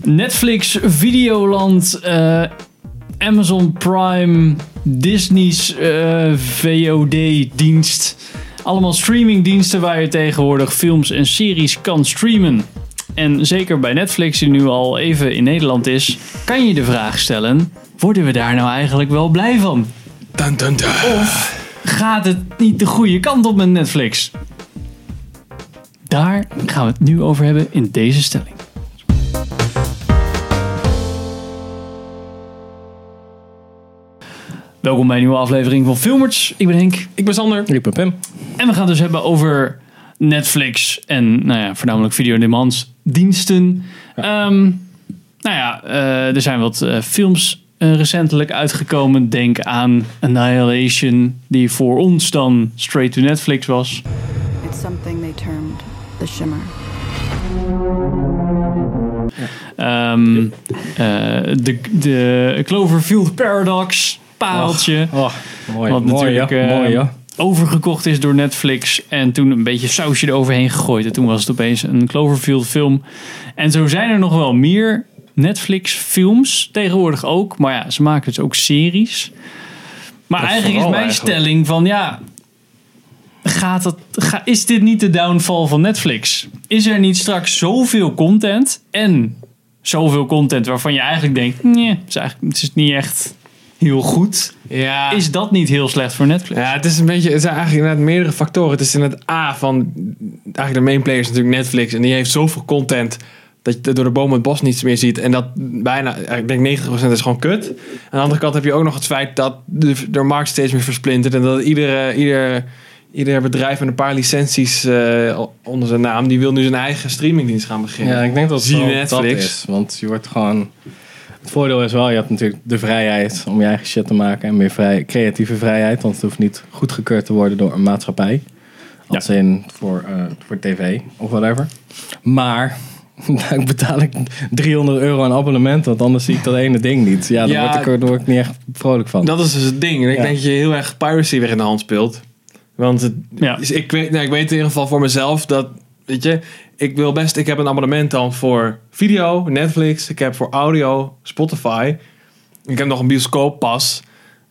Netflix, Videoland, eh, Amazon Prime, Disney's eh, VOD-dienst. Allemaal streamingdiensten waar je tegenwoordig films en series kan streamen. En zeker bij Netflix, die nu al even in Nederland is, kan je de vraag stellen: worden we daar nou eigenlijk wel blij van? Dun, dun, dun. Of gaat het niet de goede kant op met Netflix? Daar gaan we het nu over hebben in deze stelling. Welkom bij een nieuwe aflevering van Filmers. Ik ben Henk Ik ben Sander. Ik ben Pim. en we gaan het dus hebben over Netflix en nou ja, voornamelijk video-on-demand diensten. Ehm, nou ja, eh, er zijn wat eh, films eh, recentelijk uitgekomen. Denk aan Annihilation, die voor ons dan straight to Netflix was. It's something they termed the shimmer. Ehm, eh, de, de Cloverfield Paradox, pareltje. Oh, mooi. Wat mooi, natuurlijk ja. eh, mooi, ja. overgekocht is door Netflix. En toen een beetje sausje eroverheen gegooid. En toen was het opeens een Cloverfield film. En zo zijn er nog wel meer Netflix films. Tegenwoordig ook. Maar ja, ze maken dus ook series. Maar Dat eigenlijk is mijn eigenlijk. stelling van ja... Gaat dat, ga, is dit niet de downfall van Netflix? Is er niet straks zoveel content en zoveel content waarvan je eigenlijk denkt, nee, het is, eigenlijk, het is niet echt heel goed. Ja. Is dat niet heel slecht voor Netflix? ja, het is een beetje, het zijn eigenlijk inderdaad meerdere factoren. Het is inderdaad A van, eigenlijk de main player is natuurlijk Netflix. En die heeft zoveel content dat je door de bomen het bos niets meer ziet. En dat bijna, ik denk 90% is gewoon kut. Aan de andere kant heb je ook nog het feit dat de, de markt steeds meer versplintert. En dat iedere, ieder, ieder bedrijf met een paar licenties eh, onder zijn naam, die wil nu zijn eigen streamingdienst gaan beginnen. Ja, ik denk dat het Zie je wel Netflix? dat is. Want je wordt gewoon... Het voordeel is wel, je hebt natuurlijk de vrijheid om je eigen shit te maken. En meer vrij, creatieve vrijheid. Want het hoeft niet goedgekeurd te worden door een maatschappij. Als in voor, eh, voor tv of whatever. Maar... Dan betaal ik 300 euro aan abonnement, want anders zie ik dat ene ding niet. Ja, daar Ja, word, ik, word ik niet echt vrolijk van. Dat is dus het ding. En ik Ja. denk dat je heel erg piracy weer in de hand speelt. Want het, Ja. ik, weet, nou, ik weet in ieder geval voor mezelf dat, weet je, ik wil best, ik heb een abonnement dan voor video, Netflix, ik heb voor audio, Spotify. Ik heb nog een bioscooppas.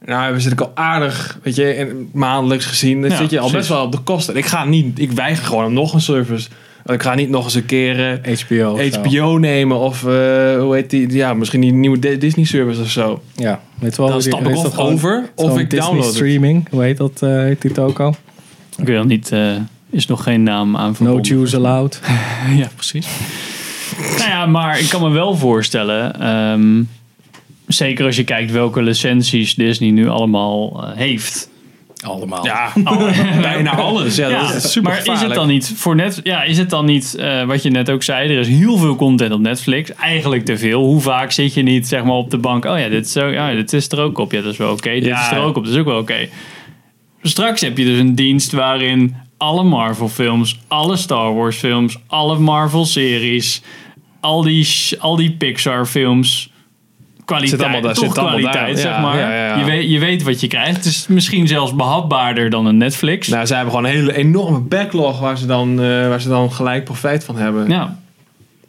Nou, we zitten al aardig, weet je, in- maandelijks gezien. Dan Ja, zit je al precies. best wel op de kosten. Ik ga niet, ik weiger gewoon om nog een service. Ik ga niet nog eens een keer eh, HBO. zo. HBO nemen of eh, hoe heet die? Ja, misschien die nieuwe Di- Disney service of zo. Ja, weet je wel. Dan stap ik of dat gewoon- over of ik Disney download het. streaming, hoe heet dat? eh heet die toko? Ik weet nog niet, eh, is nog geen naam aan No verbonden. Jews allowed. Ja, precies. nou ja, maar ik kan me wel voorstellen, ehm, zeker als je kijkt welke licenties Disney nu allemaal eh, heeft. Allemaal. Ja, bijna alles. Ja, Ja, dat is super maar is het dan niet voor net? Ja, is het dan niet eh, wat je net ook zei? Er is heel veel content op Netflix, eigenlijk te veel. Hoe vaak zit je niet zeg maar op de bank? Oh ja, dit is, zo, ja, dit is er ook op. Ja, dat is wel oké. Dit Ja. is er ook op. Dat is ook wel oké. Straks heb je dus een dienst waarin alle Marvel films, alle Star Wars films, alle Marvel series, al die, al die Pixar films. Kwaliteit, Zit allemaal daar, toch zit allemaal kwaliteit, daar. zeg Ja, maar. ja, ja, ja. Je, weet, je weet wat je krijgt. Het is misschien zelfs behapbaarder dan een Netflix. Nou, ze hebben gewoon een hele enorme backlog waar ze dan, eh, waar ze dan gelijk profijt van hebben. Ja.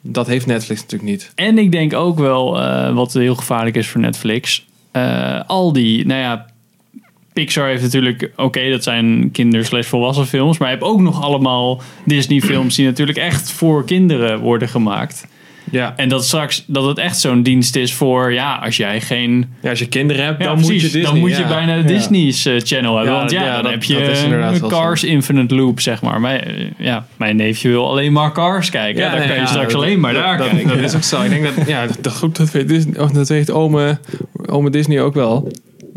Dat heeft Netflix natuurlijk niet. En ik denk ook wel, eh, wat heel gevaarlijk is voor Netflix. eh, al die, nou ja, Pixar heeft natuurlijk, oké, dat zijn kinder slash volwassen films. Maar je hebt ook nog allemaal Disney films die natuurlijk echt voor kinderen worden gemaakt. Ja. En dat straks, dat het echt zo'n dienst is voor, ja, als jij geen... ja, als je kinderen hebt, Ja, dan precies, moet je Disney. dan moet je ja. bijna Ja. Disney's eh, channel hebben. Want ja, dan dat- heb je Cars Infinite Loop, zeg maar. Mijn, eh, ja, mijn neefje wil alleen maar Cars kijken. Ja, dan nee, kan je straks dat- alleen maar dat- daar dat, kijken. Dat is ook zo. Ik denk dat, ja, dat, goed, dat weet, Disney, of dat weet ome, ome Disney ook wel.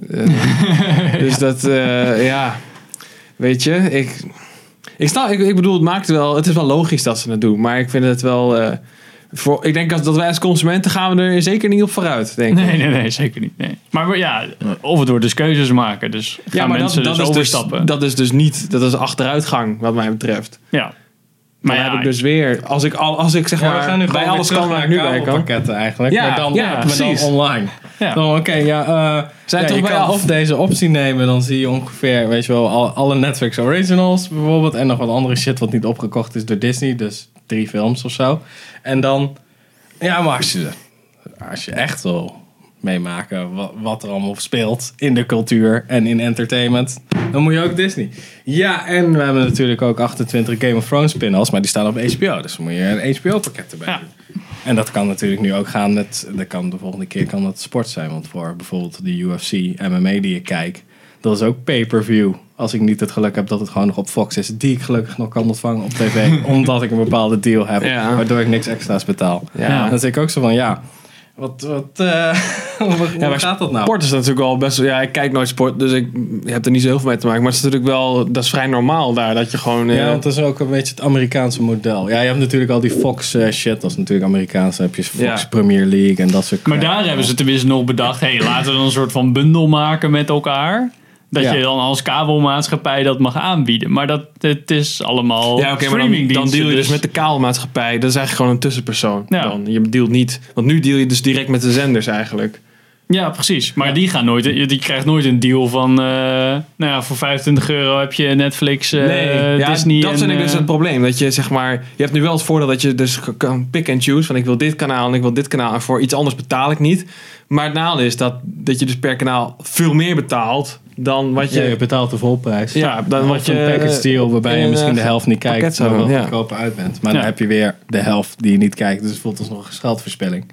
Eh, dus dat, eh, ja, weet je, ik, ik, snap, ik, ik bedoel, het maakt wel, het is wel logisch dat ze het doen, maar ik vind het wel, eh, voor, ik denk dat, dat wij als consumenten gaan we er zeker niet op vooruit, denk ik. Nee, nee, nee, zeker niet. Nee. Maar ja, of het wordt dus keuzes maken. Dus gaan Ja, maar mensen dat, dus dat, is dus, overstappen. dat is dus niet, dat is achteruitgang wat mij betreft. ja. Maar Maar dan ja, heb ik dus weer, als ik, al, als ik zeg Ja, maar, we gaan nu bij alles kan waar ik nu bij kan. kabelpakketten eigenlijk. Ja, maar dan, ja, maar dan precies. online. Ja. Oké, ja, Zijn ja, toch je bij kan af- of deze optie nemen, dan zie je ongeveer, weet je wel, al- alle Netflix originals bijvoorbeeld. En nog wat andere shit wat niet opgekocht is door Disney. Dus drie films of zo. En dan Ja, maar als je, als je echt wil meemaken wat, wat er allemaal speelt in de cultuur en in entertainment, dan moet je ook Disney. Ja, en we hebben natuurlijk ook 28 Game of Thrones spin-offs, maar die staan op HBO. Dus dan moet je een HBO-pakket erbij Ja. doen. En dat kan natuurlijk nu ook gaan met, dat kan de volgende keer kan dat sport zijn. Want voor bijvoorbeeld de UFC, MMA die ik kijk, dat is ook pay-per-view. Als ik niet het geluk heb dat het gewoon nog op Fox is, die ik gelukkig nog kan ontvangen op tv, omdat ik een bepaalde deal heb, Ja. waardoor ik niks extra's betaal. Ja. Dan zeg ik ook zo van, ja, wat, wat, eh, hoe Ja, maar gaat dat nou? Sport is natuurlijk al best wel... Ja, ik kijk nooit sport, dus ik heb er niet zo heel veel mee te maken. Maar het is natuurlijk wel... Dat is vrij normaal daar, dat je gewoon... eh, Ja, want dat is ook een beetje het Amerikaanse model. Ja, je hebt natuurlijk al die Fox eh, shit, dat is natuurlijk Amerikaans. Dan heb je Fox Ja. Premier League en dat soort Maar daar hebben ze tenminste nog bedacht, hey, laten we dan een soort van bundel maken met elkaar. Dat Ja. je dan als kabelmaatschappij dat mag aanbieden. Maar dat het is allemaal Ja, oké, maar dan, deal je dus met de kabelmaatschappij. Dat is eigenlijk gewoon een tussenpersoon. Ja. Dan. Je dealt niet... Want nu deal je dus direct met de zenders eigenlijk. Ja, precies. Maar die gaan nooit, die krijgt nooit een deal van, eh, nou ja, voor 25 euro heb je Netflix, eh, ja, Disney. dat en, vind ik dus eh, het probleem. Dat je zeg maar... Je hebt nu wel het voordeel dat je dus kan pick and choose. Van ik wil dit kanaal en ik wil dit kanaal. En voor iets anders betaal ik niet. Maar het nadeel is dat, dat je dus per kanaal veel meer betaalt dan wat je... Ja, je betaalt de volprijs. Ja, dan wat je, een package deal waarbij je misschien de eh, helft niet kijkt, maar doen, wel ja. goedkoper uit bent. Maar dan heb je weer de helft die je niet kijkt. Dus het voelt als nog een geldverspilling.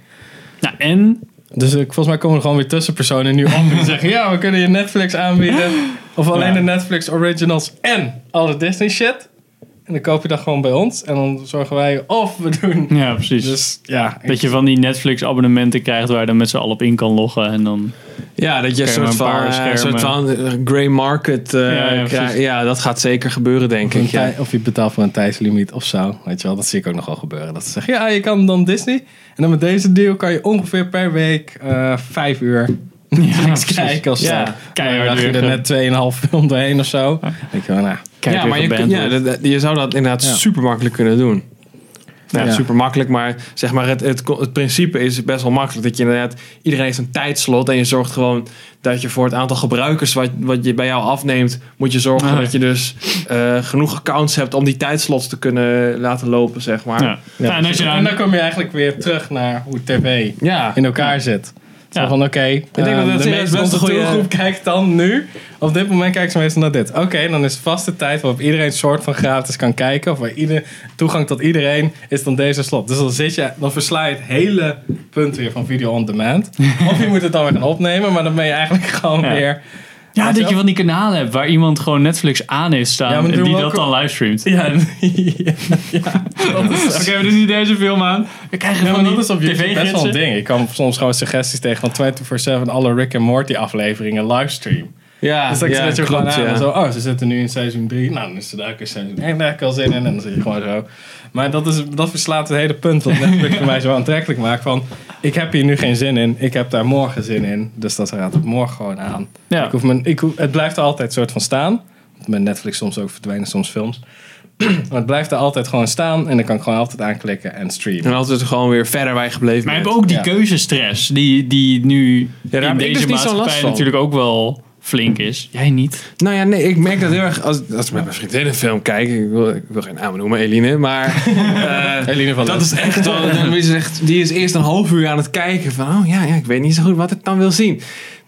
Nou, en Dus ik, volgens mij komen er gewoon weer tussenpersonen nu op en zeggen: Ja, we kunnen je Netflix aanbieden. Of alleen de Netflix originals en alle Disney shit. En dan koop je dat gewoon bij ons. En dan zorgen wij of we doen. ja, precies. Dus ja, dat je van die Netflix abonnementen krijgt waar je dan met z'n allen op in kan loggen. En dan, Ja, dat je een Schermen, soort van, eh, een soort schermen. van eh, grey market eh, Ja, ja, krijgt. Ja, dat gaat zeker gebeuren, denk Of, ik. Ja. of je betaalt voor een tijdslimiet of zo. Weet je wel, dat zie ik ook nog wel gebeuren. Dat ze zeggen, ja, je kan dan Disney. En dan met deze deal kan je ongeveer per week eh, vijf uur niks kijken zo. Ja, keihard je er net 2,5 film doorheen of zo. Denk je, wel, nou, kijk ja, maar je, ja, dat- je zou dat inderdaad Ja. super makkelijk kunnen doen. Nou, Ja. super makkelijk, maar zeg maar het, het, het principe is best wel makkelijk. Dat je inderdaad, iedereen heeft een tijdslot en je zorgt gewoon dat je voor het aantal gebruikers wat, wat je bij jou afneemt, moet je zorgen Ah, dat je dus eh, genoeg accounts hebt om die tijdslots te kunnen laten lopen, zeg maar. Ja. Ja, Nou, en je en dan, dan kom je eigenlijk weer terug naar hoe tv Ja. in elkaar zit. Ja. van, oké, denk dat eh, dat de is meeste een goeie- groep kijkt dan nu. Op dit moment kijken ze meestal naar dit. Oké, dan is vaste tijd waarop iedereen een soort van gratis kan kijken. Of waar ieder, toegang tot iedereen is dan deze slot. Dus dan zit je, dan versla je het hele punt weer van video on demand. of je moet het dan weer gaan opnemen, maar dan ben je eigenlijk gewoon Ja. weer... ja, dat je wel? van die kanalen hebt waar iemand gewoon Netflix aan heeft staan Ja, en die dat dan livestreamt. Ja, ja, Oké, we doen nu deze film aan. We krijgen Ja, van die dat is op YouTube best wel een ding. Ik kan soms gewoon suggesties tegen van 24-7 alle Rick en Morty afleveringen livestream. Ja, Dus dan ja, zet je klopt, gewoon aan ja. en zo, oh, ze zitten nu in seizoen 3. Nou, dan is ze daar ook in seizoen 1. Daar heb ik al zin in. En dan zit je gewoon zo. Maar dat, is, dat verslaat het hele punt wat Netflix voor mij zo aantrekkelijk maakt. Van, ik heb hier nu geen zin in. Ik heb daar morgen zin in. Dus dat gaat het morgen gewoon aan. Ja. Ik hoef mijn, ik hoef, het blijft er altijd soort van staan. Met Netflix soms ook verdwijnen soms films. Maar het blijft er altijd gewoon staan. En dan kan ik gewoon altijd aanklikken en streamen. En altijd gewoon weer verder bij gebleven. Maar je hebt ook die Ja. keuzestress die, die nu daar heb in ik deze dus niet zo last maatschappij natuurlijk ook wel flink is. Jij niet? Nou ja, nee, ik merk dat heel erg. Als, als ik met mijn vriendin een film kijk, ik wil, ik wil geen naam noemen, Eline, maar. eh, Eline van dat is echt wel. Dan is echt, die is eerst een half uur aan het kijken van, oh ja, ja, ik weet niet zo goed wat ik dan wil zien.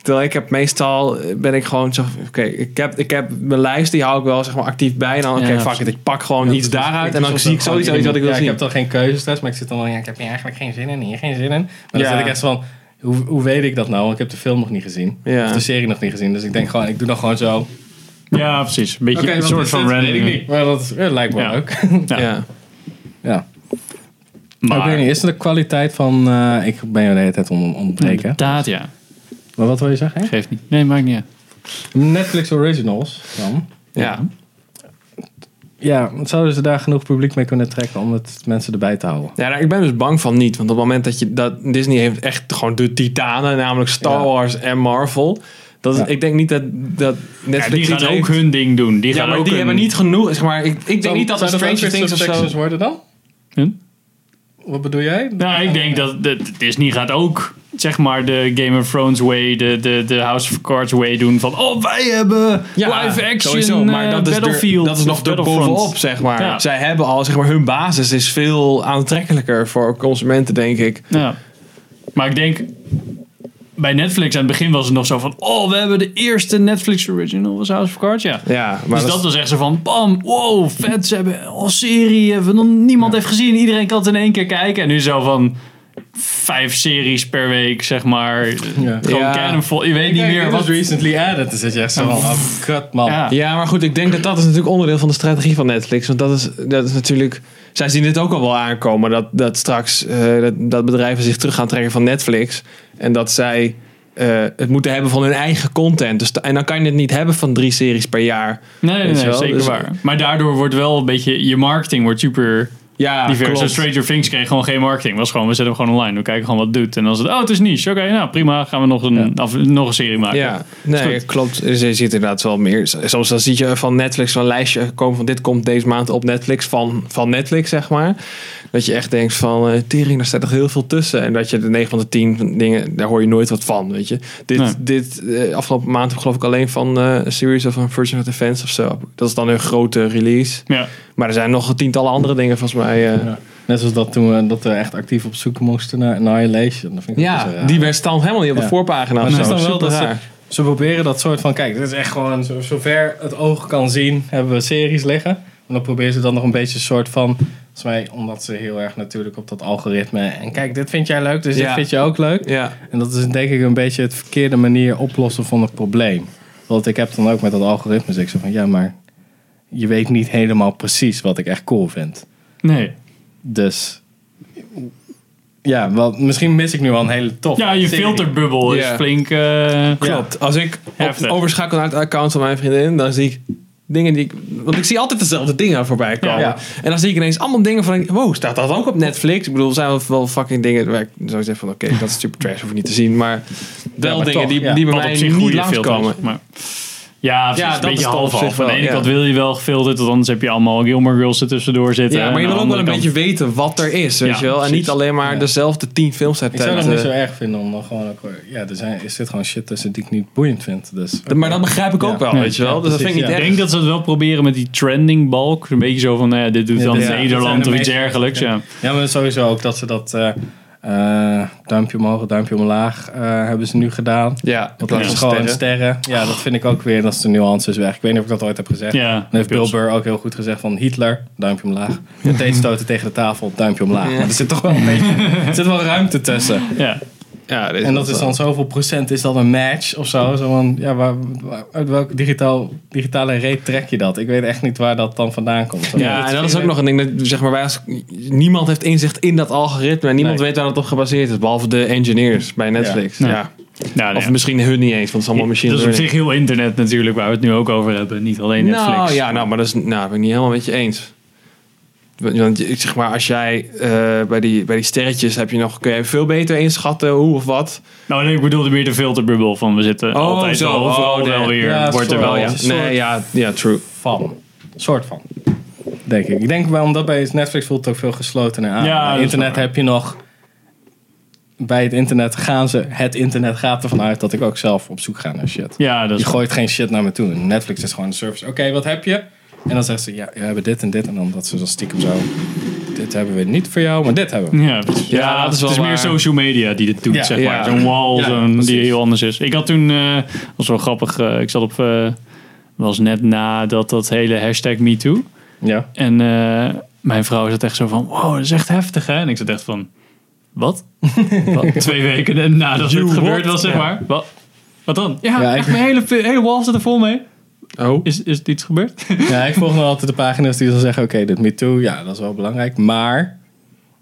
Terwijl ik heb meestal, ben ik gewoon zo, oké, ik, heb, ik heb mijn lijst, die hou ik wel zeg maar actief bij. En dan, oké, Ja, fuck it, ik pak gewoon iets daaruit en dan zie ik sowieso iets wat ik wil ja, zien. Ik heb dan geen keuzestress, maar ik zit dan wel, ja, ik heb hier eigenlijk geen zin in, hier geen zin in. Maar dan Ja. zit ik echt van, hoe, hoe weet ik dat nou? Want ik heb de film nog niet gezien. Ja. Of de serie nog niet gezien. Dus ik denk gewoon, ik doe dan gewoon zo. Ja, precies. Een beetje Oké, een soort van dit? random. Weet ik niet. Maar dat, ja, lijkt me Ja. ook. Ja. Ja. ja. Maar, ik weet Maar niet, is er de kwaliteit van... eh, ik ben je de hele tijd om ontbreken. inderdaad, ja. Maar wat wil je zeggen? hè? Geeft niet. Nee, maakt niet uit. Netflix Originals dan. Ja. Ja, zouden ze daar genoeg publiek mee kunnen trekken om het mensen erbij te houden? Ja, nou, ik ben dus bang van niet. Want op het moment dat je dat Disney heeft echt gewoon de titanen, namelijk Star Ja. Wars en Marvel. Dat is, Ja. Ik denk niet dat, dat Ja, Netflix die iets gaan ook heeft. hun ding doen. Die Ja, gaan maar ook die hebben niet genoeg. Zeg maar, ik, ik denk niet dat er Stranger Things of zo. worden dan? Huh? Wat bedoel jij? Nou, ik denk dat de, Disney gaat ook zeg maar de Game of Thrones way, de, de, de House of Cards way doen van oh wij hebben live action sowieso, maar dat is, er- Battlefield. dat is nog de bovenop, zeg maar. Ja. Zij hebben al, zeg maar, hun basis is veel aantrekkelijker voor consumenten, denk ik. Ja. Maar ik denk, bij Netflix aan het begin was het nog zo van, oh, we hebben de eerste Netflix original was House of Cards, ja. Ja, maar dus dat, was echt zo van, bam, wow, vet, ze hebben al serie, nog niemand heeft gezien, iedereen kan het in één keer kijken. En nu zo van vijf series per week, zeg maar. Ja. Gewoon Ja. cannonvol, je weet niet meer wat recently added. Dan zit je echt zo van, oh, kut man. Ja. ja, maar goed, ik denk dat dat is natuurlijk onderdeel van de strategie van Netflix. Want dat is, dat is natuurlijk... Zij zien dit ook al wel aankomen. Dat, dat straks eh, dat, dat bedrijven zich terug gaan trekken van Netflix. En dat zij eh, het moeten hebben van hun eigen content. Dus, en dan kan je het niet hebben van drie series per jaar. Nee, nee, zeker Dus- waar. Maar daardoor wordt wel een beetje, je marketing wordt super Ja, klopt. Zo Stranger Things kreeg gewoon geen marketing. Was gewoon, we zetten hem gewoon online. We kijken gewoon wat het doet. En dan is het, oh, het is niche. Oké, nou prima. Gaan we nog een, af, nog een serie maken. Ja, nee, klopt. Dus Je ziet inderdaad wel meer. Soms dan zie je van Netflix een lijstje komen van dit komt deze maand op Netflix van, van Netflix, zeg maar. Dat je echt denkt van, eh tering, daar staat toch heel veel tussen. En dat je de 9 van de 10 dingen, daar hoor je nooit wat van, weet je. Dit, Nee. dit eh, afgelopen maand heb ik geloof ik alleen van eh een series of een Virgin of Defense of zo. Dat is dan hun grote release. Ja. Maar er zijn nog tientallen andere dingen volgens mij. eh. Ja. Net zoals dat toen we, dat we echt actief op zoek moesten naar Annihilation. Dat vind ik Ja, zo die werd stand helemaal niet op de voorpagina. Maar is zo. dan wel dat ze, proberen dat soort van... Kijk, dit is echt gewoon zo, zover het oog kan zien hebben we series liggen. En dan proberen ze dan nog een beetje een soort van... Volgens mij, omdat ze heel erg natuurlijk op dat algoritme... En kijk, dit vind jij leuk, dus dit vind je ook leuk. Ja, En dat is denk ik een beetje het verkeerde manier oplossen van het probleem. Want ik heb dan ook met dat algoritme... Dus ik zeg van, ja, maar... Je weet niet helemaal precies wat ik echt cool vind. Nee. Dus... Ja, wel, misschien mis ik nu al een hele tof. Ja, je serie. filterbubbel is Ja. flink... eh, Klopt. Als ik op, Heftig. overschakel naar het account van mijn vriendin, dan zie ik dingen die ik... Want ik zie altijd dezelfde dingen voorbij komen. Ja. En dan zie ik ineens allemaal dingen van... Wow, staat dat ook op Netflix? Ik bedoel, er zijn wel- wel fucking dingen waar ik zo zeg van... Oké, dat is super trash, hoef ik niet te zien. Maar wel maar dingen toch, die, ja. die bij wat op mij zich niet goede langskomen. filters. Maar, ja, precies, Ja, een dat beetje half half. Aan de ene ja. kant wil je wel gefilterd, want anders heb je allemaal Gilmore Girls er tussendoor zitten. Ja, maar je wil ook wel een beetje weten wat er is, weet Ja, je wel? En precies. niet alleen maar Ja. dezelfde tien films uit Ik zou dat uit, niet zo eh, erg vinden om dan gewoon ook... Ja, er zijn, is dit gewoon shit tussen die ik niet boeiend vind. Dus, Maar dat begrijp ik ook Ja. wel, weet je wel? ja, dus dat vind ik niet denk dat ze het wel proberen met die trending balk. Een beetje zo van, nou ja, dit doet Ja, dan Nederland of iets. Ja. Ja, maar sowieso ook dat ze dat... eh, duimpje omhoog, duimpje omlaag eh, hebben ze nu gedaan. Ja, Dat dat is gewoon sterren. sterren. Ja, dat vind ik ook weer, dat is de nuances weg. Ik weet niet of ik dat ooit heb gezegd. Ja, Dan heeft Bill Burr ook heel goed gezegd van Hitler, duimpje omlaag. Meteen stoten tegen de tafel, duimpje omlaag. Maar er zit toch wel een beetje, er zit wel ruimte tussen. Ja. Ja, En dat is dan zoveel procent, is dat een match of zo? zo van, ja, waar, waar- uit welke digitaal, digitale reet trek je dat? Ik weet echt niet waar dat dan vandaan komt. Ja, en dat is ook nog een ding. Dat, zeg maar, wij als, niemand heeft inzicht in dat algoritme. En niemand Nee. weet waar het op gebaseerd is. Behalve de engineers bij Netflix. Ja. Ja. Ja, nee, Of misschien hun niet eens, want het is allemaal machine Dat is op learning. zich heel internet natuurlijk, waar we het nu ook over hebben. Niet alleen Netflix. Nou ja, nou, maar dat is, nou, ben ik niet helemaal met je eens. Want ik zeg maar, als jij eh, bij, die, bij die sterretjes heb je nog, kun je veel beter inschatten hoe of wat. Nou nee, ik bedoelde meer de filterbubbel van we zitten altijd zo. overal Oh, nee. wel weer. Ja, wordt er wel, ja. Een soort- Nee, ja, ja, true. van. soort van. Denk ik. Ik denk wel, omdat bij Netflix voelt het ook veel geslotener aan. Ja, internet heb je nog... Bij het internet gaan ze... Het internet gaat ervan uit dat ik ook zelf op zoek ga naar shit. Ja, dat Je gooit geen shit naar me toe. Netflix is gewoon een service. Oké, wat heb je? En dan zeggen ze, ja, we hebben dit en dit. En dan dat ze dan stiekem zo... Dit hebben we niet voor jou, maar dit hebben we. Ja, precies. ja, Ja, dat is het is meer social media die dit doet, Ja. zeg Ja. maar. Zo'n wall Ja, zo'n, die heel anders is. Ik had toen, eh was wel grappig, eh, ik zat op, eh, was net nadat dat hele hashtag MeToo. Ja. En eh, mijn vrouw zat echt zo van, wow, dat is echt heftig hè. En ik zat echt van, wat? wat? Twee weken nadat het gebeurd was, zeg Ja. maar. Wat? Wat dan? Ja, Ja, echt ik- mijn hele, hele wall zit er vol mee. Oh. Is, is er iets gebeurd? ja, ik volg nog altijd de pagina's die dan zeggen... Oké, dit Me Too, ja, dat is wel belangrijk. Maar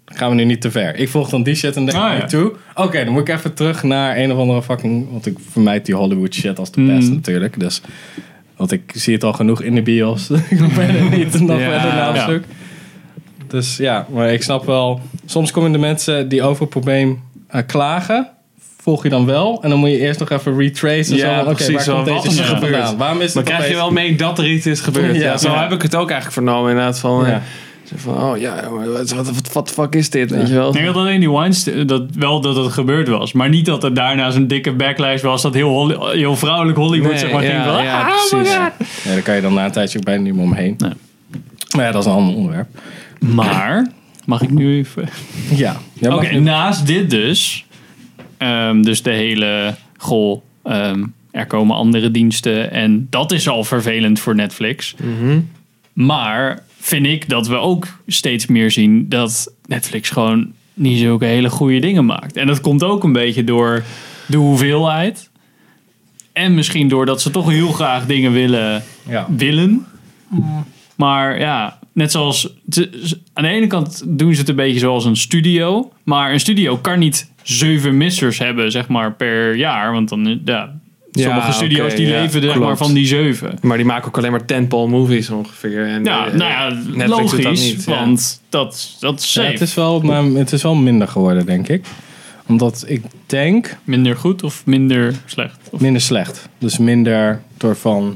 gaan we nu niet te ver. Ik volg dan die shit en denk Ah, ja. Me Too. Oké, dan moet ik even terug naar een of andere fucking... Want ik vermijd die Hollywood shit als de Mm. pest natuurlijk. Dus, want ik zie het al genoeg in de bios. ik hoef verder niet nog Ja, verder naar op ja. zoek. Dus ja, maar ik snap wel... Soms komen de mensen die over het probleem eh, klagen... Volg je dan wel. En dan moet je eerst nog even retracen. Ja, zo precies, waar zo, komt wat deze is er gebeurd? vandaan? Waarom is Dan het krijg je wel mee dat er iets is gebeurd. Ja, Ja, zo ja. heb ik het ook eigenlijk vernomen inderdaad. Van, Ja. eh, Van, oh ja, maar wat, wat, wat, wat fuck is dit, weet je wel? Ik denk dat alleen die Weinstein, dat wel dat het gebeurd was. Maar niet dat er daarna zo'n dikke backlash was. Dat heel, Holly- heel vrouwelijk Hollywood Nee, zeg maar ging ja, van, ja, ah, oh precies. Ja, daar kan je dan na een tijdje ook bijna niet meer omheen. Nee. Maar ja, dat is een ander onderwerp. Maar, mag ik nu even... Ja. Oké, nu- naast dit dus. Ehm, dus de hele, goh, ehm, er komen andere diensten. En dat is al vervelend voor Netflix. Mhm. Maar vind ik dat we ook steeds meer zien dat Netflix gewoon niet zulke hele goede dingen maakt. En dat komt ook een beetje door de hoeveelheid. En misschien doordat ze toch heel graag dingen willen ja. willen. Maar ja, net zoals. Aan de ene kant doen ze het een beetje zoals een studio. Maar een studio kan niet zeven missers hebben, zeg maar, per jaar. Want dan. eh, Ja, Ja, sommige studio's die ja, leven zeg klopt. maar, van die zeven. Maar die maken ook alleen maar tentpole movies ongeveer. En, Ja, eh, nou ja, Netflix doet dat logisch. niet, ja. want dat, dat is safe. het, is wel, maar het is wel minder geworden, denk ik. Omdat ik denk Minder goed of minder slecht? Of, minder slecht. Dus minder door van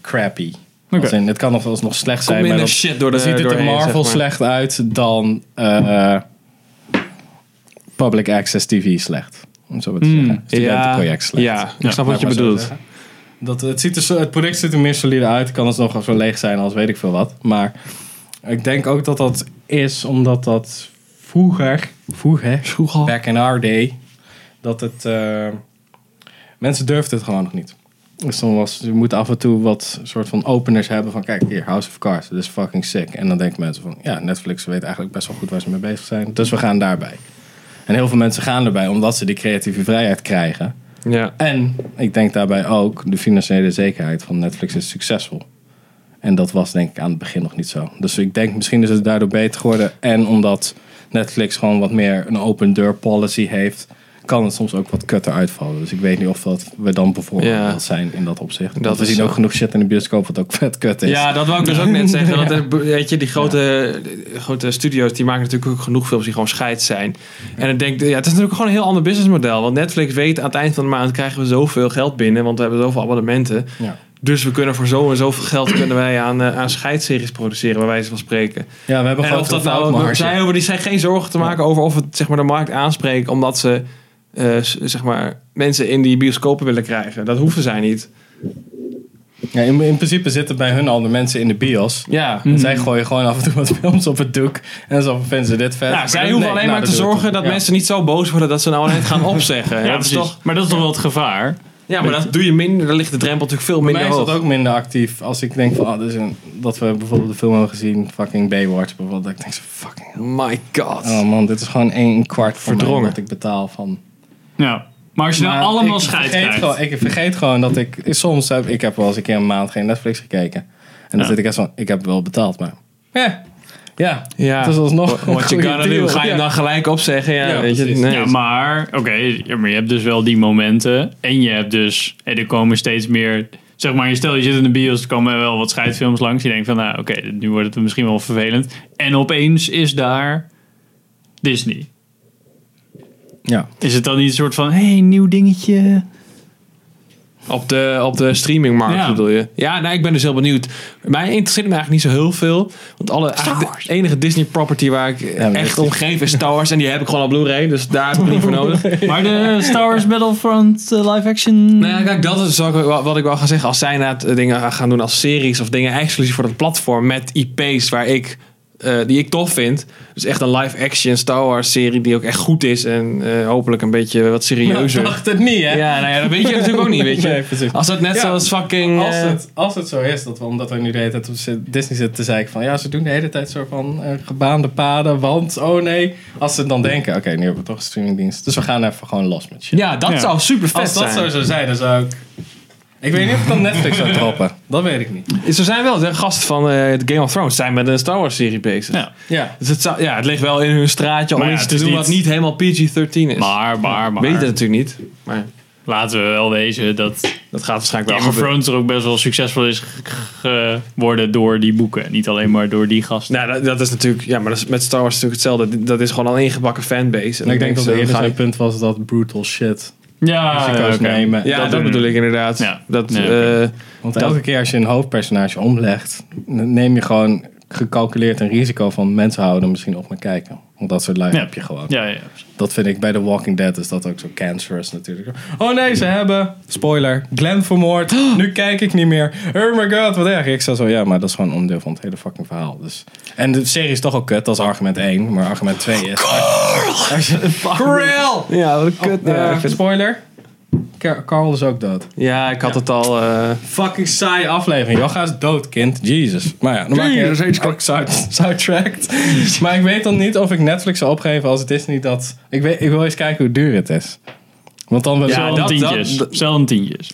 crappy. Oké. Als in, het kan nog wel eens nog slecht Komt zijn, maar dan, shit door de dan ziet het er Marvel zeg maar. slecht uit dan eh, public access TV slecht. Om zo maar te Hmm. zeggen. Studentenproject slecht. Ja, ik Ja, snap wat je bedoelt. Dat, het, ziet er zo, het product ziet er meer solide uit. Het kan dus nog zo leeg zijn als weet ik veel wat. Maar ik denk ook dat dat is omdat dat vroeger, vroeger, Vroeger. back in our day, dat het... eh, mensen durfden het gewoon nog niet. Dus dan was, je moet af en toe wat soort van openers hebben van kijk hier, House of Cards, dat is fucking sick. En dan denken mensen van ja, Netflix weet eigenlijk best wel goed waar ze mee bezig zijn. Dus we gaan daarbij. En heel veel mensen gaan erbij omdat ze die creatieve vrijheid krijgen. Ja. En ik denk daarbij ook de financiële zekerheid van Netflix is succesvol. En dat was denk ik aan het begin nog niet zo. Dus ik denk misschien is het daardoor beter geworden. En omdat Netflix gewoon wat meer een open deur policy heeft, kan het soms ook wat kutter uitvallen. Dus ik weet niet of dat we dan bijvoorbeeld Ja. zijn in dat opzicht. Dat we zien zo. ook genoeg shit in de bioscoop wat ook vet kut is. Ja, dat wou ik dus ook net zeggen. Dat er, weet je, die grote, grote studio's die maken natuurlijk ook genoeg films die gewoon scheid zijn. En ik denk, ja, het is natuurlijk gewoon een heel ander businessmodel. Want Netflix weet aan het eind van de maand krijgen we zoveel geld binnen, want we hebben zoveel abonnementen. Ja. Dus we kunnen voor zo en zoveel geld kunnen wij aan, eh, aan scheidseries produceren, bij wijze van spreken. Ja, we hebben En gewoon of dat nou, zij over die zijn geen zorgen te maken over of het zeg maar, de markt aanspreekt, omdat ze eh, s- zeg maar, mensen in die bioscopen willen krijgen. Dat hoeven zij niet. Ja, in, in principe zitten bij hun al de mensen in de bios. Ja. En zij gooien gewoon af en toe wat films op het doek. En zo vinden ze dit vet. Ja, zij Nee, hoeven alleen nou, maar te dat zorgen dat Ja. mensen niet zo boos worden dat ze nou net gaan opzeggen. ja, dat is precies. toch, Maar dat is toch wel het gevaar? ja, maar dat doe je minder. Dan ligt de drempel natuurlijk veel Bij minder mij is hoog. dat ook minder actief. Als ik denk van, ah, een, dat we bijvoorbeeld de film hebben gezien, fucking Baywatch bijvoorbeeld. Dat ik denk zo, fucking. My god. Oh man, dit is gewoon één kwart van wat ik betaal van. Ja. Maar als je nou allemaal ik scheid vergeet krijgt. gewoon, Ik vergeet gewoon dat ik, soms heb ik heb wel eens een keer een maand geen Netflix gekeken. En dan Ja. zit ik echt van, ik heb wel betaald, maar ja, ja, Ja. het is alsnog What you goede gonna do? deal. Ga je hem Ja. dan gelijk opzeggen? Ja, Ja, weet je. Nee. Ja, maar oké, ja, maar je hebt dus wel die momenten. En je hebt dus, en er komen steeds meer. Zeg maar, je stel je zit in de bios, er komen wel wat scheidfilms langs. Je denkt van, nou oké, nu wordt het misschien wel vervelend. En opeens is daar Disney. Ja. Is het dan niet een soort van, hé, hey, nieuw dingetje? Op de, op de streamingmarkt Ja. bedoel je? Ja, nou, ik ben dus heel benieuwd. Mij interesseert me eigenlijk niet zo heel veel. Want alle, de enige Disney property waar ik echt dat- om geef is Star Wars. En die heb ik gewoon op Blu-ray. Dus daar heb ik niet voor nodig. Maar de Star Wars Battlefront eh, live action... Nou ja, kijk, dat is wat ik wel ga zeggen. Als zij inderdaad eh, dingen gaan doen als series of dingen exclusief voor het platform met IP's waar ik, eh, die ik tof vind. Dus echt een live-action Star Wars serie die ook echt goed is en eh, hopelijk een beetje wat serieuzer. dacht het niet, hè? Ja, nou ja, dat weet je natuurlijk ook niet, weet je. Nee. Als dat net Ja, zoals fucking... Als eh, het, als het zo is, dat we, omdat we nu de hele tijd op Disney zitten te zeiken van ja, ze doen de hele tijd soort van eh, gebaande paden, want oh nee. Als ze dan denken, oké, nu hebben we toch een streamingdienst, dus we gaan even gewoon los met shit. ja, dat Ja. zou super vet Als dat zijn. zo zou zijn, dan zou ik... Ik weet niet of ik dan Netflix zou droppen. Dat weet ik niet. Ze zijn wel de gasten van eh, Game of Thrones zijn met een Star Wars serie bezig. Ja. Ja. Dus het, zou, ja, het ligt wel in hun straatje om ja, iets te doen niet- wat niet helemaal PG-13 is. Maar, maar, maar. Weet het natuurlijk niet. Maar Laten we wel wezen dat dat gaat waarschijnlijk Game wel of gebeuren. Thrones er ook best wel succesvol is ge- geworden door die boeken. Niet alleen maar door die gasten. Nou, dat, dat is natuurlijk... Ja, maar dat is met Star Wars natuurlijk hetzelfde. Dat is gewoon al een ingebakken fanbase. En ik denk dat eerder gaan- zijn punt was dat brutal shit Ja, risico's oké. nemen. Ja, dat, bedoel ik inderdaad. Ja. Dat, Ja, eh, Want elke keer als je een hoofdpersonage omlegt, neem je gewoon gecalculeerd een risico van mensen houden misschien op me kijken. Want dat soort lui Ja. heb je gewoon. Ja, ja. Dat vind ik bij The Walking Dead is dat ook zo cancerous natuurlijk. Oh nee, ze hebben, spoiler, Glenn vermoord. Nu kijk ik niet meer. Oh my god, wat erg. Ik zou zo, ja, maar dat is gewoon onderdeel van het hele fucking verhaal. Dus. En de serie is toch ook kut, dat is argument 1. Maar argument 2 is... Als je, Krill! Ja, wat een kut. Oh, spoiler. Car- Carl is ook dood. ja, ik had het al... eh, Fucking saaie aflevering. Jogga is dood, kind. Jesus. Maar ja, dan maak je Jesus, het ook side- sidetracked. maar ik weet dan niet of ik Netflix zou opgeven als Disney dat... Ik, weet, ik wil eens kijken hoe duur het is. Want dan. Ja, dat- tientjes. dat- Zelden tientjes.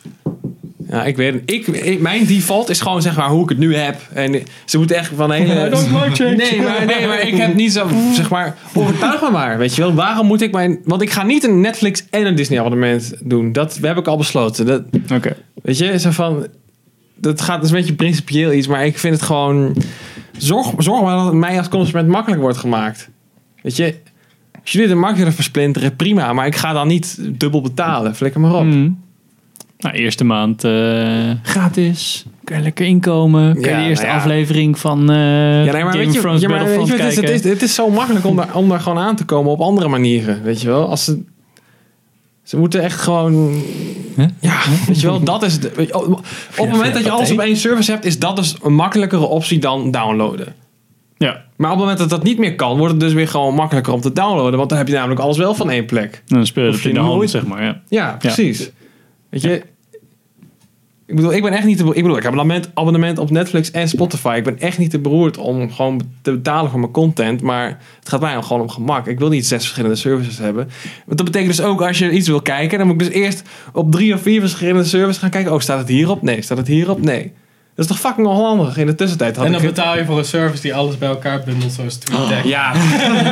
Ja, ik weet. Ik, ik- mijn default is gewoon zeg maar hoe ik het nu heb. En ze moeten echt van hele... Nee maar, nee, maar ik heb niet zo, zeg maar, overtuig me maar. Weet je wel, waarom moet ik mijn... Want ik ga niet een Netflix en een Disney abonnement doen. Dat heb ik al besloten. Dat, Oké. weet je, zo van... Dat gaat een beetje principieel iets, maar ik vind het gewoon... Zorg, zorg maar dat het mij als consument makkelijk wordt gemaakt. Weet je, als jullie de markt willen versplinteren, prima. Maar ik ga dan niet dubbel betalen. Flikker maar op. Hmm. Nou, eerste maand eh, gratis. Kan je lekker inkomen. Kan je Ja, de eerste nou ja. aflevering van eh Ja, nee, maar Game weet of je, Thrones ja, maar weet je Battlefront wat het, is, het, is, het is zo makkelijk om daar, om daar gewoon aan te komen op andere manieren. Weet je wel? Als ze, ze moeten echt gewoon... Huh? Ja, weet je wel, dat is het. je, Op, op het moment dat je alles op één service hebt, is dat dus een makkelijkere optie dan downloaden. Ja, Maar op het moment dat dat niet meer kan, wordt het dus weer gewoon makkelijker om te downloaden. Want dan heb je namelijk alles wel van één plek. dan speel je het in de hand, zeg maar. Ja. Ja, precies. Weet je... Ik bedoel, ik ben echt niet te, ik bedoel, ik heb een abonnement, op Netflix en Spotify. Ik ben echt niet te beroerd om gewoon te betalen voor mijn content. Maar het gaat mij gewoon om gemak. Ik wil niet zes verschillende services hebben. Want dat betekent dus ook als je iets wil kijken, dan moet ik dus eerst op drie of vier verschillende services gaan kijken. Oh, staat het hierop? Nee. Staat het hierop? Nee. Dat is toch fucking onhandig. In de tussentijd had En dan ik betaal je voor een service die alles bij elkaar bundelt, zoals TweetDeck. Ja.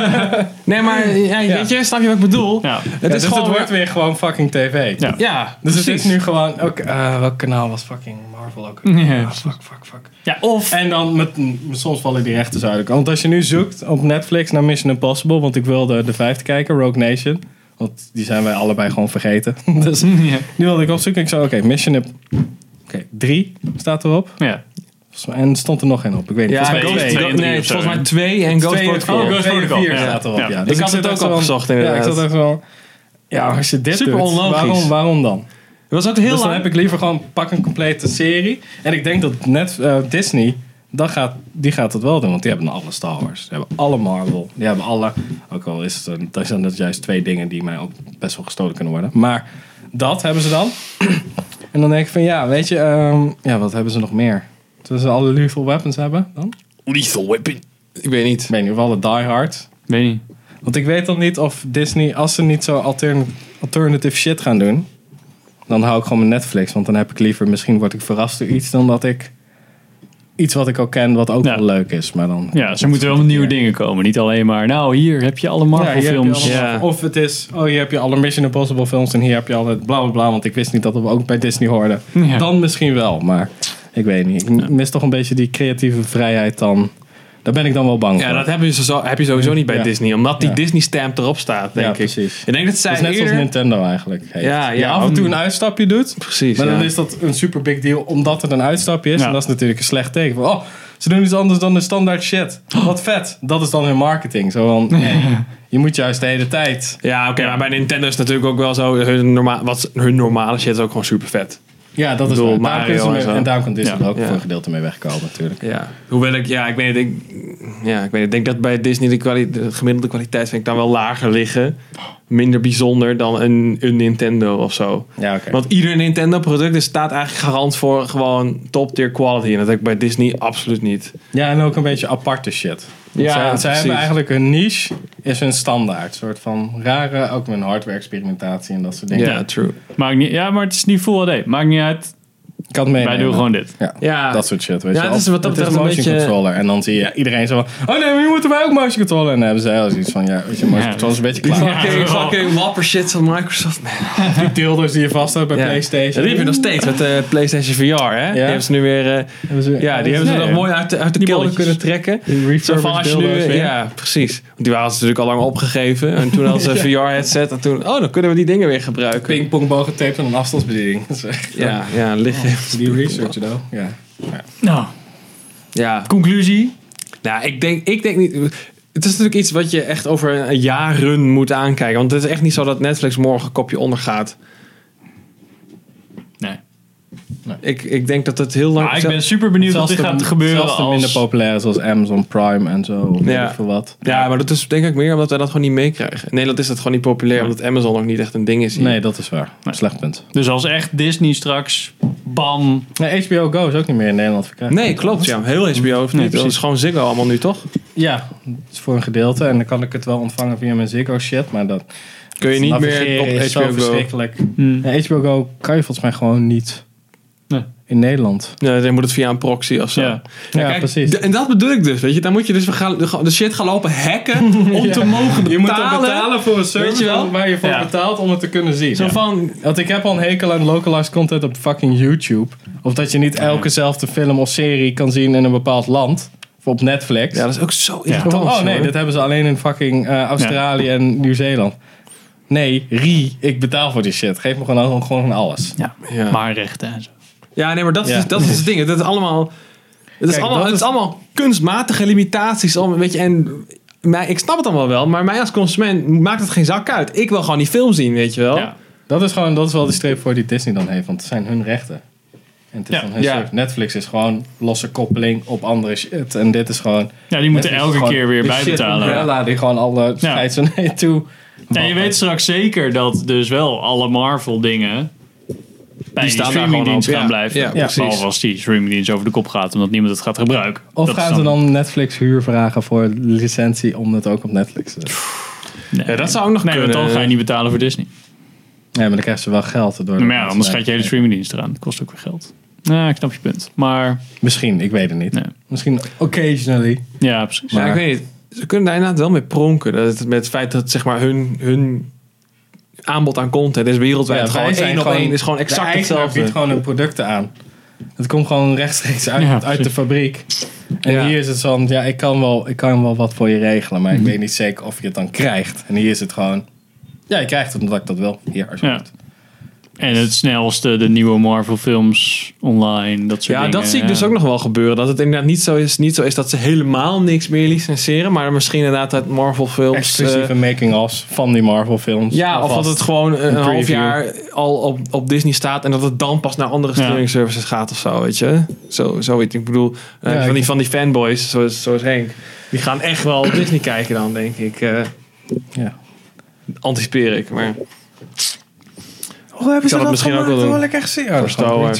nee, maar ja, Ja. weet je, snap je wat ik bedoel? Ja. Het Ja, is dus gewoon... het wordt weer gewoon fucking tv. Ja. Ja, Dus het is nu gewoon, ook, eh, welk kanaal was fucking Marvel ook? Ja. Ah, fuck, fuck, fuck. ja, of... En dan, met, soms vallen die rechten uit. Want als je nu zoekt op Netflix naar Mission Impossible, want ik wilde de vijfde kijken, Rogue Nation. Want die zijn wij allebei gewoon vergeten. dus Ja. die wilde ik opzoeken. Ik zei, oké, Mission Oké, drie staat erop. ja. Volgens mij- En er stond er nog één op. Ik weet niet. Ja, volgens mij Ghost, twee. nee, volgens mij twee en Ghost Twee- Protocol. oh, Ghost twee en Protocol, vier ja. staat erop, Ja. ja. Ik Dus had zit het ook echt zo- opgezocht, Ja, inderdaad. ik zat echt zo... Ja, als je dit Super doet, onlogisch. waarom, waarom dan? Het was ook heel dus dan lang. heb ik liever gewoon pak een complete serie. En ik denk dat net eh, Disney, dat gaat, die gaat het wel doen. Want die hebben alle Star Wars. Die hebben alle Marvel. Die hebben alle... Ook al is het, een- dat zijn dat juist twee dingen die mij ook best wel gestolen kunnen worden. Maar dat hebben ze dan. En dan denk ik van ja, weet je... ehm, ja, wat hebben ze nog meer? Zullen ze alle lethal weapons hebben dan? Lethal Weapon. Ik weet niet. Ik weet niet, of alle Die Hard. Weet niet. Want ik weet dan niet of Disney, als ze niet zo altern- alternative shit gaan doen, dan hou ik gewoon mijn Netflix. Want dan heb ik liever, misschien word ik verrast door iets dan dat ik iets wat ik al ken, wat ook Ja. wel leuk is. Maar dan, Ja, ze moeten wel met nieuwe dingen komen. Niet alleen maar, nou hier heb je alle Marvel Ja, films. Of het is, oh hier heb je alle Mission Impossible films en hier heb je alle bla bla bla. Want ik wist niet dat we ook bij Disney hoorden. Ja. Dan misschien wel, maar ik weet niet. Ik mis toch een beetje die creatieve vrijheid dan. Daar ben ik dan wel bang Ja, voor. dat heb je, zo, heb je sowieso niet bij Ja. Disney. Omdat die Ja. Disney-stamp erop staat, denk Ja, ik. precies. Ik denk dat zij Dat is net zoals eerder... Nintendo eigenlijk. heeft. Ja, Die ja, af en toe een uitstapje doet. Precies, Maar ja. dan is dat een super big deal omdat het een uitstapje is. Ja. En dat is natuurlijk een slecht teken. Van, oh, ze doen iets anders dan de standaard shit. Wat vet. Dat is dan hun marketing. Zo van, nee, je moet juist de hele tijd. Ja, oké, maar bij Nintendo is natuurlijk ook wel zo... Hun, norma wat, hun normale shit is ook gewoon super vet. Ja, dat is bedoel. Daarom Mario en mee- zo. en daarom kan Disney Ja. ook Ja. voor een gedeelte mee wegkomen natuurlijk. Ja. Hoewel ik... Ja, ik weet. Ik, ja, ik weet. Ik denk dat bij Disney de, kwali de gemiddelde kwaliteit vind ik dan wel lager liggen. Minder bijzonder dan een, een Nintendo of zo. Ja, oké. Want ieder Nintendo product is- staat eigenlijk garant voor gewoon top tier quality. En dat heb ik bij Disney absoluut niet. Ja, en ook een beetje aparte shit. Ja, zij, hebben eigenlijk hun niche, is hun standaard. Een soort van rare, ook met hardware experimentatie en dat soort dingen. Ja, true. Maakt niet, ja, maar het is niet Full HD. Maakt niet uit. Ik kan meenemen. Wij doen gewoon dit. Ja, Ja. dat soort shit. Weet Ja, je het is wel. wat dat is een motion een beetje- controller. En dan zie je iedereen zo van... Oh nee, maar nu moeten wij ook motion controller. En dan hebben zij al zoiets van... Ja, weet je, motion Ja, controller is een beetje klaar. Fucking, fucking wapper shit van Microsoft. Die dildo's die je vast hebt bij Ja. Playstation. Ja, die heb je nog steeds met de PlayStation VR, hè? Die hebben ze nu weer... eh, ze- ja, die hebben ze nog mooi uit de, uit de kelder kunnen trekken. Zo van als je nu, ja, precies. Want die waren ze natuurlijk al lang opgegeven. En toen hadden ze een VR-headset. En toen, oh, dan kunnen we die dingen weer gebruiken. Pingpongboog getaped en een afstandsbediening. Dat Ja, ja, liggen. Die research, though. Ja. Nou, Ja, conclusie. Nou, ik denk, ik denk niet. Het is natuurlijk iets wat je echt over een jaren moet aankijken. Want het is echt niet zo dat Netflix morgen een kopje ondergaat. Nee. Ik, ik denk dat het heel lang... Maar ik ben super benieuwd wat de- gaat gebeuren zelfs de als... minder populair zoals Amazon Prime en zo. of Ja. wat. Ja, maar dat is denk ik meer omdat wij dat gewoon niet meekrijgen. In Nederland is dat gewoon niet populair, omdat Amazon ook niet echt een ding is. hier. Nee, dat is waar. Nee. Slecht punt. Dus als echt Disney straks, bam, Nee, HBO Go is ook niet meer in Nederland verkrijgbaar. Nee, klopt. Ja, heel HBO of Nee, niet. dat is gewoon Ziggo allemaal nu, toch? Ja, dat is voor een gedeelte. En dan kan ik het wel ontvangen via mijn Ziggo shit. Maar dat Kun je niet meer op is zo HBO Go. verschrikkelijk. HBO Go kan je volgens mij gewoon niet. In Nederland. Ja, dan moet het via een proxy of zo. Ja. Ja, kijk, precies. En dat bedoel ik dus, weet je. Dan moet je dus gaan, de shit gaan lopen hacken om te mogen betalen. Je moet dan betalen voor een service Weet je wel? waar je voor Ja. betaalt om het te kunnen zien. Zo van, Want ik heb al een hekel aan localized content op fucking YouTube. Of dat je niet elkezelfde film of serie kan zien in een bepaald land. Of op Netflix. ja, dat is ook zo irritant. Oh nee, hoor. dit hebben ze alleen in fucking eh, Australië en Nieuw-Zeeland. Nee, Rie, ik betaal voor die shit. Geef me gewoon, gewoon alles. ja. Ja. maar rechten en zo. Ja, nee, maar dat, Ja. is, dat is het ding. Het is allemaal, het is Kijk, allemaal, dat het is is- allemaal kunstmatige limitaties. Om, weet je, en mij, ik snap het allemaal wel, maar mij als consument maakt het geen zak uit. Ik wil gewoon die film zien, weet je wel. Ja. Dat is gewoon, dat is wel de streep voor die Disney dan heeft. Want het zijn hun rechten. En het is Ja. dan hun Ja. service. Netflix is gewoon losse koppeling op andere shit. En dit is gewoon... ja, die moeten Netflix elke keer weer bijbetalen. umbrella die gewoon alle er nee toe. Ja, je weet straks zeker dat dus wel alle Marvel dingen bij die, staan daar streamingdienst gewoon gaan. Ja, blijven. ja, precies. Behalve als die streamingdienst over de kop gaat omdat niemand het gaat gebruiken. Of Dat gaan ze dan Netflix huur vragen voor licentie om het ook op Netflix te doen? Nee. Ja, dat zou ook nog Nee, want kunnen. dan ga je niet betalen voor Disney. Nee, maar dan krijgen ze wel geld. Door maar ja, anders gaat je hele streamingdienst eraan. Dat kost ook weer geld. Nou, ik snap je punt. Maar Misschien, ik weet het niet. Nee. Misschien occasionally. ja, precies. Ja, Maar- ik weet niet. Ze kunnen daar inderdaad wel mee pronken. Dat het, met het feit dat zeg maar, hun, hun aanbod aan content is wereldwijd Ja, gewoon wij zijn één op één. is gewoon exact eigenaar hetzelfde. biedt gewoon hun producten aan. Het komt gewoon rechtstreeks uit, Ja, uit de fabriek. En Ja. hier is het zo, ja, ik kan, wel, ik kan wel wat voor je regelen, maar ik weet niet zeker of je het dan krijgt. En hier is het gewoon, ja, je krijgt het omdat ik dat wil. Hier, alsjeblieft. En het snelste, de nieuwe Marvel films online, dat soort Ja, dingen. dat zie ik dus ook nog wel gebeuren. Dat het inderdaad niet zo is, niet zo is dat ze helemaal niks meer licenseren. Maar misschien inderdaad uit Marvel films. Exclusieve eh, making-ofs van die Marvel films. ja, of dat het gewoon een, half jaar al op, op Disney staat. En dat het dan pas naar andere Ja. streaming services gaat of zo, weet je. Zo, zoiets. Ik bedoel, eh, Ja, van, die, van die fanboys, zoals, zoals Henk. Die gaan echt wel op Disney kijken dan, denk ik. eh Ja. anticipeer ik, maar... Hoe hebben ze dat misschien ook wel doen? wil ik echt zien. Oh, Star.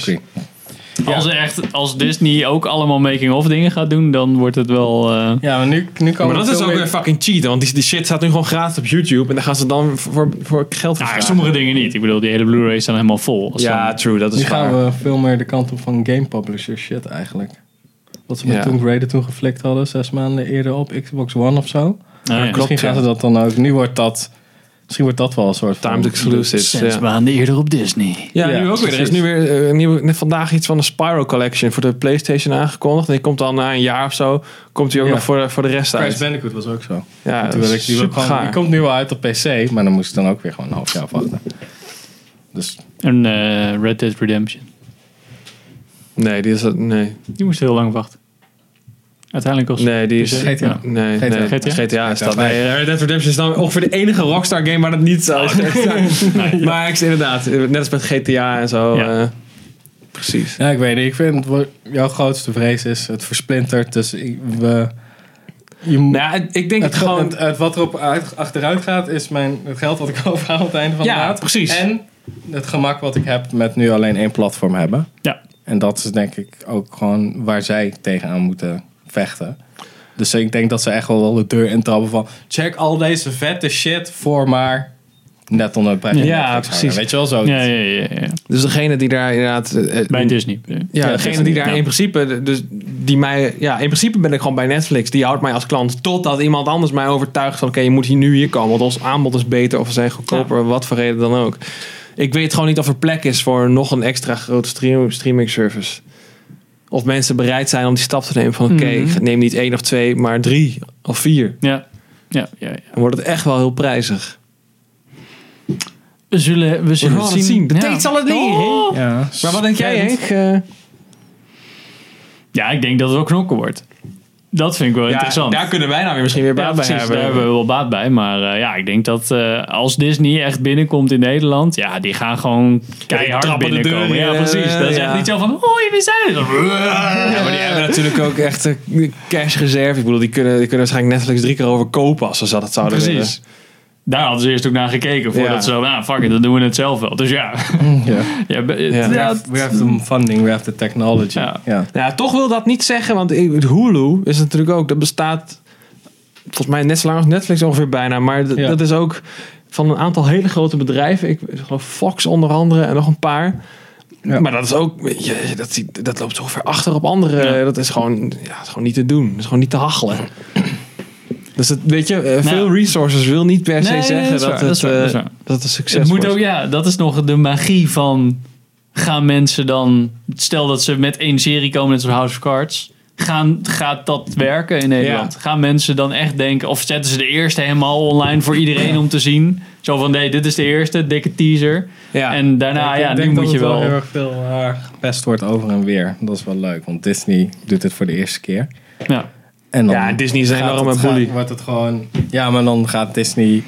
Als, echt, als Disney ook allemaal making-of dingen gaat doen, dan wordt het wel... eh, Ja, maar nu, nu kan Maar dat is ook weer fucking cheaten, want die, die shit staat nu gewoon gratis op YouTube. En daar gaan ze dan voor, voor geld voor ja, vragen. sommige dingen niet. Ik bedoel, die hele Blu-rays staan helemaal vol. Ja, dan- true, dat is Nu gaan we veel meer de kant op van game publisher shit eigenlijk. Wat ze met Ja. Tomb Raider toen geflikt hadden, zes maanden eerder op Xbox One of zo. Ah, ja. klopt. Misschien gaan ja. ze dat dan ook. Nu wordt dat. Misschien wordt dat wel een soort. Timed exclusives. Zes Ja. maanden eerder op Disney. Ja, Ja, nu ook weer. Er is nu weer eh, een nieuwe, net vandaag iets van de Spyro Collection voor de PlayStation aangekondigd. En die komt dan na een jaar of zo, komt hij ook Ja. nog voor de, voor de rest Crash uit. Bandicoot was ook zo. Ja, dat is ik die gewoon, gaar. die komt nu wel uit op PC, maar dan moest ik dan ook weer gewoon een half jaar wachten. Dus En eh, Red Dead Redemption. Nee, die is dat, nee. Die moest heel lang wachten. Uiteindelijk was Nee, die is... GTA. GTA. Nee, GTA. nee, GTA? GTA, is dat. Nee, Red Dead Redemption is dan ongeveer de enige Rockstar game waar dat niet zo is. Maar ik, inderdaad, net als met GTA en zo. Ja. eh, precies. ja, ik weet niet. Ik vind jouw grootste vrees is het versplintert. Dus ik- we. Je, moet- Nou, ja, ik denk het, het gewoon... het, het wat erop uit, achteruit gaat, is mijn, het geld wat ik overhaal aan het einde van Ja, de maand. precies. En het gemak wat ik heb met nu alleen één platform hebben. Ja. En dat is denk ik ook gewoon waar zij tegenaan moeten vechten. Dus ik denk dat ze echt wel de deur intrappen van... check al deze vette shit voor maar net onder het prijs Ja, precies. hangen. Weet je wel zo? Ja, ja, ja, ja. Dus degene die daar inderdaad... eh, eh, Bij Disney. Ja, Ja, degene Disney, die daar ja. in principe, dus die mij, ja, in principe ben ik gewoon bij Netflix. Die houdt mij als klant totdat iemand anders mij overtuigt van, oké, je moet hier nu hier komen, want ons aanbod is beter of we zijn goedkoper, wat voor reden dan ook. Ik weet gewoon niet of er plek is voor nog een extra grote stream, streaming service. Of mensen bereid zijn om die stap te nemen van, oké, Mhm. neem niet één of twee, maar drie of vier. Ja. Ja, ja, ja. Dan wordt het echt wel heel prijzig. We zullen, we zullen gaan het zien. De Ja. tijd zal het leren. Oh. Ja, Maar wat denk jij, Henk? Eh, Ja, ik denk dat het wel knokken wordt. Dat vind ik wel Ja, interessant. daar kunnen wij nou weer misschien weer Ja, baat bij precies, hebben. daar hebben we wel baat bij. Maar eh, ja, ik denk dat eh, als Disney echt binnenkomt in Nederland, ja, die gaan gewoon keihard de binnenkomen. deur in, ja, precies. Dat is echt niet zo van, hoi, we zijn er. Ja, maar die hebben natuurlijk ook echt een cashreserve. Ik bedoel, die kunnen, die kunnen waarschijnlijk Netflix drie keer overkopen als ze dat zouden willen. Precies. Daar hadden ze eerst ook naar gekeken voordat Ja. ze zo, nou fuck it, dan doen we het zelf wel. Dus ja, Ja. We have, we have the funding, we have the technology. Ja. Ja. Ja, toch wil dat niet zeggen, want Hulu is natuurlijk ook, dat bestaat volgens mij net zo lang als Netflix ongeveer bijna, maar d- Ja. dat is ook van een aantal hele grote bedrijven. Ik geloof Fox onder andere en nog een paar. Ja. Maar dat is ook, weet je, dat, ziet- dat loopt zo ver achter op andere. Ja. Dat is gewoon, ja, is gewoon niet te doen. Dat is gewoon niet te hachelen. Dus het, weet je, eh, veel Nou. resources wil niet per se Nee, zeggen dat waar, het, eh, dat is waar. dat het een succes het moet wordt. ook, ja, dat is nog de magie van, gaan mensen dan, stel dat ze met één serie komen, net zoals House of Cards, gaan, gaat dat werken in Nederland? Ja. Gaan mensen dan echt denken, of zetten ze de eerste helemaal online voor iedereen om te zien? Zo van, nee, dit is de eerste, dikke teaser. Ja. En daarna, Ik ja, denk nu moet je het wel... heel erg veel uh, gepest wordt over en weer. Dat is wel leuk, want Disney doet dit voor de eerste keer. Ja. En dan Ja, Disney is een enorme gaat- bully. Wordt het gewoon... Ja, maar dan gaat Disney...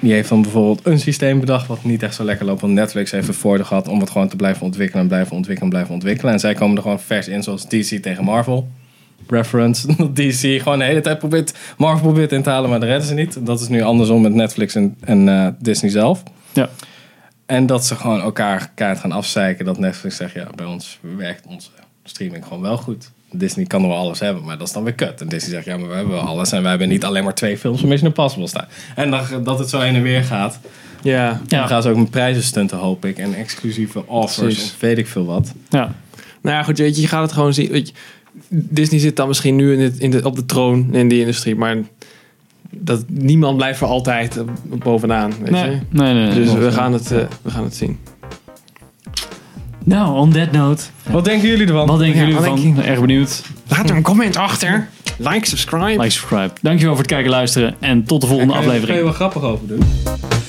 Die heeft dan bijvoorbeeld een systeem bedacht wat niet echt zo lekker loopt. Want Netflix heeft het voordeel gehad om het gewoon te blijven ontwikkelen en blijven ontwikkelen en blijven ontwikkelen. En zij komen er gewoon vers in, zoals DC tegen Marvel. Reference. Dat DC gewoon de hele tijd probeert, Marvel probeert in te halen, maar dat redden ze niet. Dat is nu andersom met Netflix en, en eh, Disney zelf. Ja. En dat ze gewoon elkaar kaart gaan afzeiken. Dat Netflix zegt, ja, bij ons werkt onze streaming gewoon wel goed. Disney kan er wel alles hebben, maar dat is dan weer kut. En Disney zegt, ja, maar we hebben wel alles. En wij hebben niet alleen maar twee films van Mission Impossible staan. En dan, dat het zo heen en weer gaat. ja. Ja. Dan gaan ze ook met prijzen stunten, hoop ik. En exclusieve offers, Precies. of weet ik veel wat. Ja. Nou ja, goed, weet je, je gaat het gewoon zien. Weet je, Disney zit dan misschien nu in het, in de, op de troon in die industrie, maar dat, niemand blijft voor altijd eh, bovenaan. Weet Nee, je? nee, nee. nee. Dus we gaan, het, eh, we gaan het zien. Nou, on that note. Wat denken jullie ervan? Wat denken Ja, jullie wat ervan? denk Erg benieuwd. Laat er een comment achter. Like, subscribe. Like, subscribe. Dankjewel voor het kijken en luisteren. En tot de volgende Daar kan je- aflevering. Daar kan je wel grappig over doen.